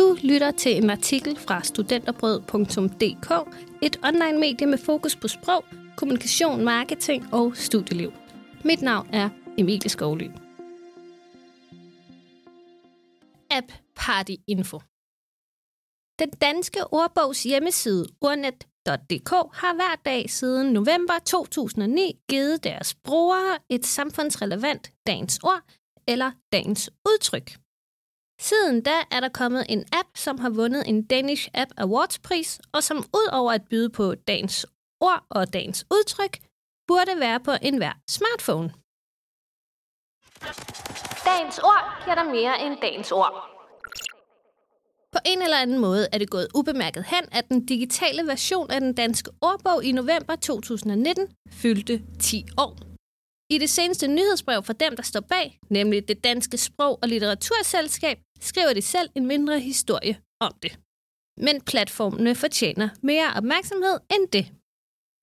Du lytter til en artikel fra studenterbrød.dk, et online medie med fokus på sprog, kommunikation, marketing og studieliv. Mit navn er Emilie Skovly. App Party Info Den danske ordbogs hjemmeside ordnet.dk har hver dag siden november 2009 givet deres brugere et samfundsrelevant dagens ord eller dagens udtryk. Siden da er der kommet en app, som har vundet en Danish App Awards pris, og som ud over at byde på dagens ord og dagens udtryk, burde være på enhver smartphone. Dagens ord giver dig mere end dagens ord. På en eller anden måde er det gået ubemærket hen, at den digitale version af den danske ordbog i november 2019 fyldte 10 år. I det seneste nyhedsbrev fra dem, der står bag, nemlig det danske sprog- og litteraturselskab, skriver de selv en mindre historie om det. Men platformene fortjener mere opmærksomhed end det.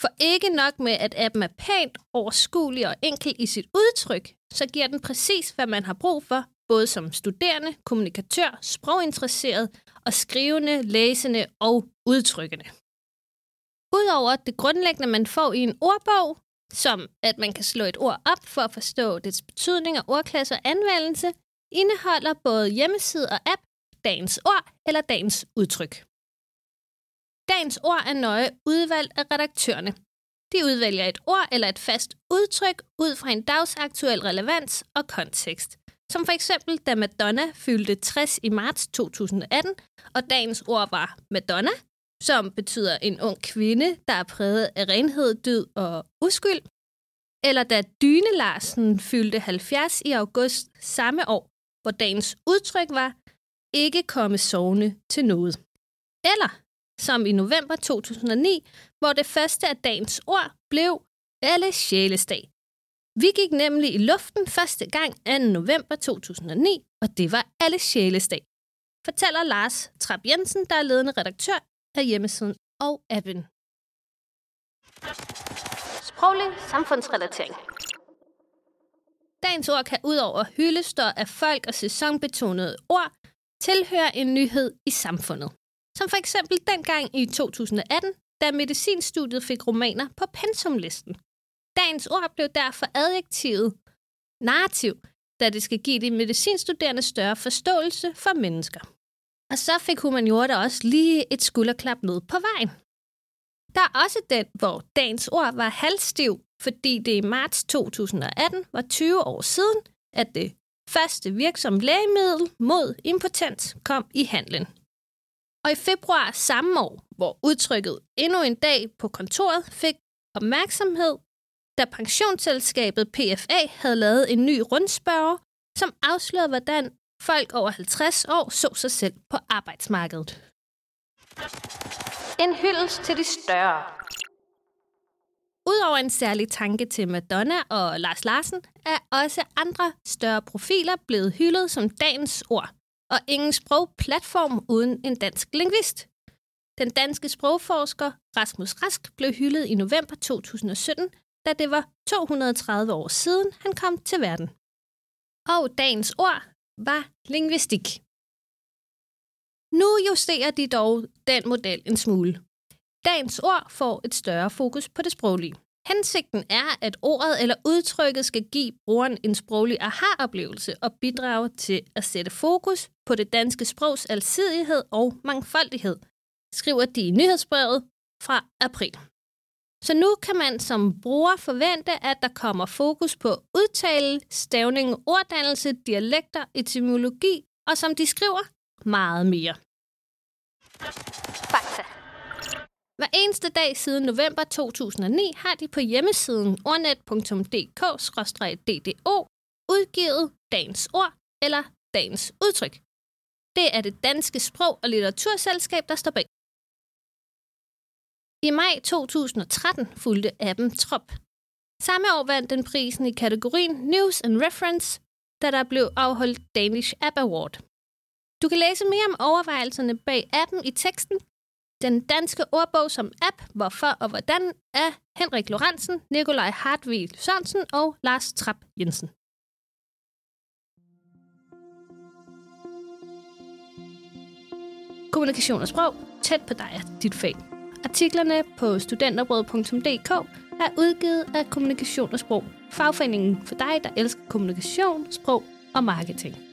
For ikke nok med, at appen er pænt, overskuelig og enkel i sit udtryk, så giver den præcis, hvad man har brug for, både som studerende, kommunikatør, sproginteresseret og skrivende, læsende og udtrykkende. Udover det grundlæggende, man får i en ordbog, som at man kan slå et ord op for at forstå dets betydning og ordklasse og anvendelse, indeholder både hjemmeside og app dagens ord eller dagens udtryk. Dagens ord er nøje udvalgt af redaktørerne. De udvælger et ord eller et fast udtryk ud fra en dagsaktuel relevans og kontekst. Som for eksempel, da Madonna fyldte 60 i marts 2018, og dagens ord var Madonna, som betyder en ung kvinde, der er præget af renhed, død og uskyld. Eller da Dyne Larsen fyldte 70 i august samme år, hvor dagens udtryk var ikke komme sovende til noget. Eller som i november 2009, hvor det første af dagens ord blev alle sjælesdag. Vi gik nemlig i luften første gang 2. november 2009, og det var alle sjælesdag. Fortæller Lars Trap Jensen, der er ledende redaktør af hjemmesiden og appen. Sproglig samfundsrelatering. Dagens ord kan ud over hyldestår af folk og sæsonbetonede ord tilhøre en nyhed i samfundet. Som for eksempel dengang i 2018, da medicinstudiet fik romaner på pensumlisten. Dagens ord blev derfor adjektivet narrativ, da det skal give de medicinstuderende større forståelse for mennesker. Og så fik humaniora også lige et skulderklap med på vejen. Der er også den, hvor dagens ord var halvstiv, fordi det i marts 2018 var 20 år siden, at det første virksomme lægemiddel mod impotens kom i handlen. Og i februar samme år, hvor udtrykket endnu en dag på kontoret fik opmærksomhed, da pensionsselskabet PFA havde lavet en ny rundspørge, som afslørede, hvordan folk over 50 år så sig selv på arbejdsmarkedet. En hyldest til de større. Udover en særlig tanke til Madonna og Lars Larsen, er også andre større profiler blevet hyldet som dagens ord, og ingen sprogplatform uden en dansk lingvist. Den danske sprogforsker Rasmus Rask blev hyldet i november 2017, da det var 230 år siden, han kom til verden. Og dagens ord var lingvistik. Nu justerer de dog den model en smule. Dagens ord får et større fokus på det sproglige. Hensigten er, at ordet eller udtrykket skal give brugeren en sproglig aha-oplevelse og bidrage til at sætte fokus på det danske sprogs alsidighed og mangfoldighed, skriver de i nyhedsbrevet fra april. Så nu kan man som bruger forvente, at der kommer fokus på udtale, stavning, orddannelse, dialekter, etymologi og som de skriver, meget mere. Hver eneste dag siden november 2009 har de på hjemmesiden ordnet.dk-ddo udgivet dagens ord eller dagens udtryk. Det er det danske sprog- og litteraturselskab, der står bag. I maj 2013 fulgte appen Trop. Samme år vandt den prisen i kategorien News and Reference, da der blev afholdt Danish App Award. Du kan læse mere om overvejelserne bag appen i teksten. Den danske ordbog som app, hvorfor og hvordan af Henrik Lorentzen, Nikolaj Hartvig Sørensen og Lars Trap Jensen. Kommunikation og sprog, tæt på dig og dit fag. Artiklerne på studenterbrød.dk er udgivet af Kommunikation og Sprog, fagforeningen for dig, der elsker kommunikation, sprog og marketing.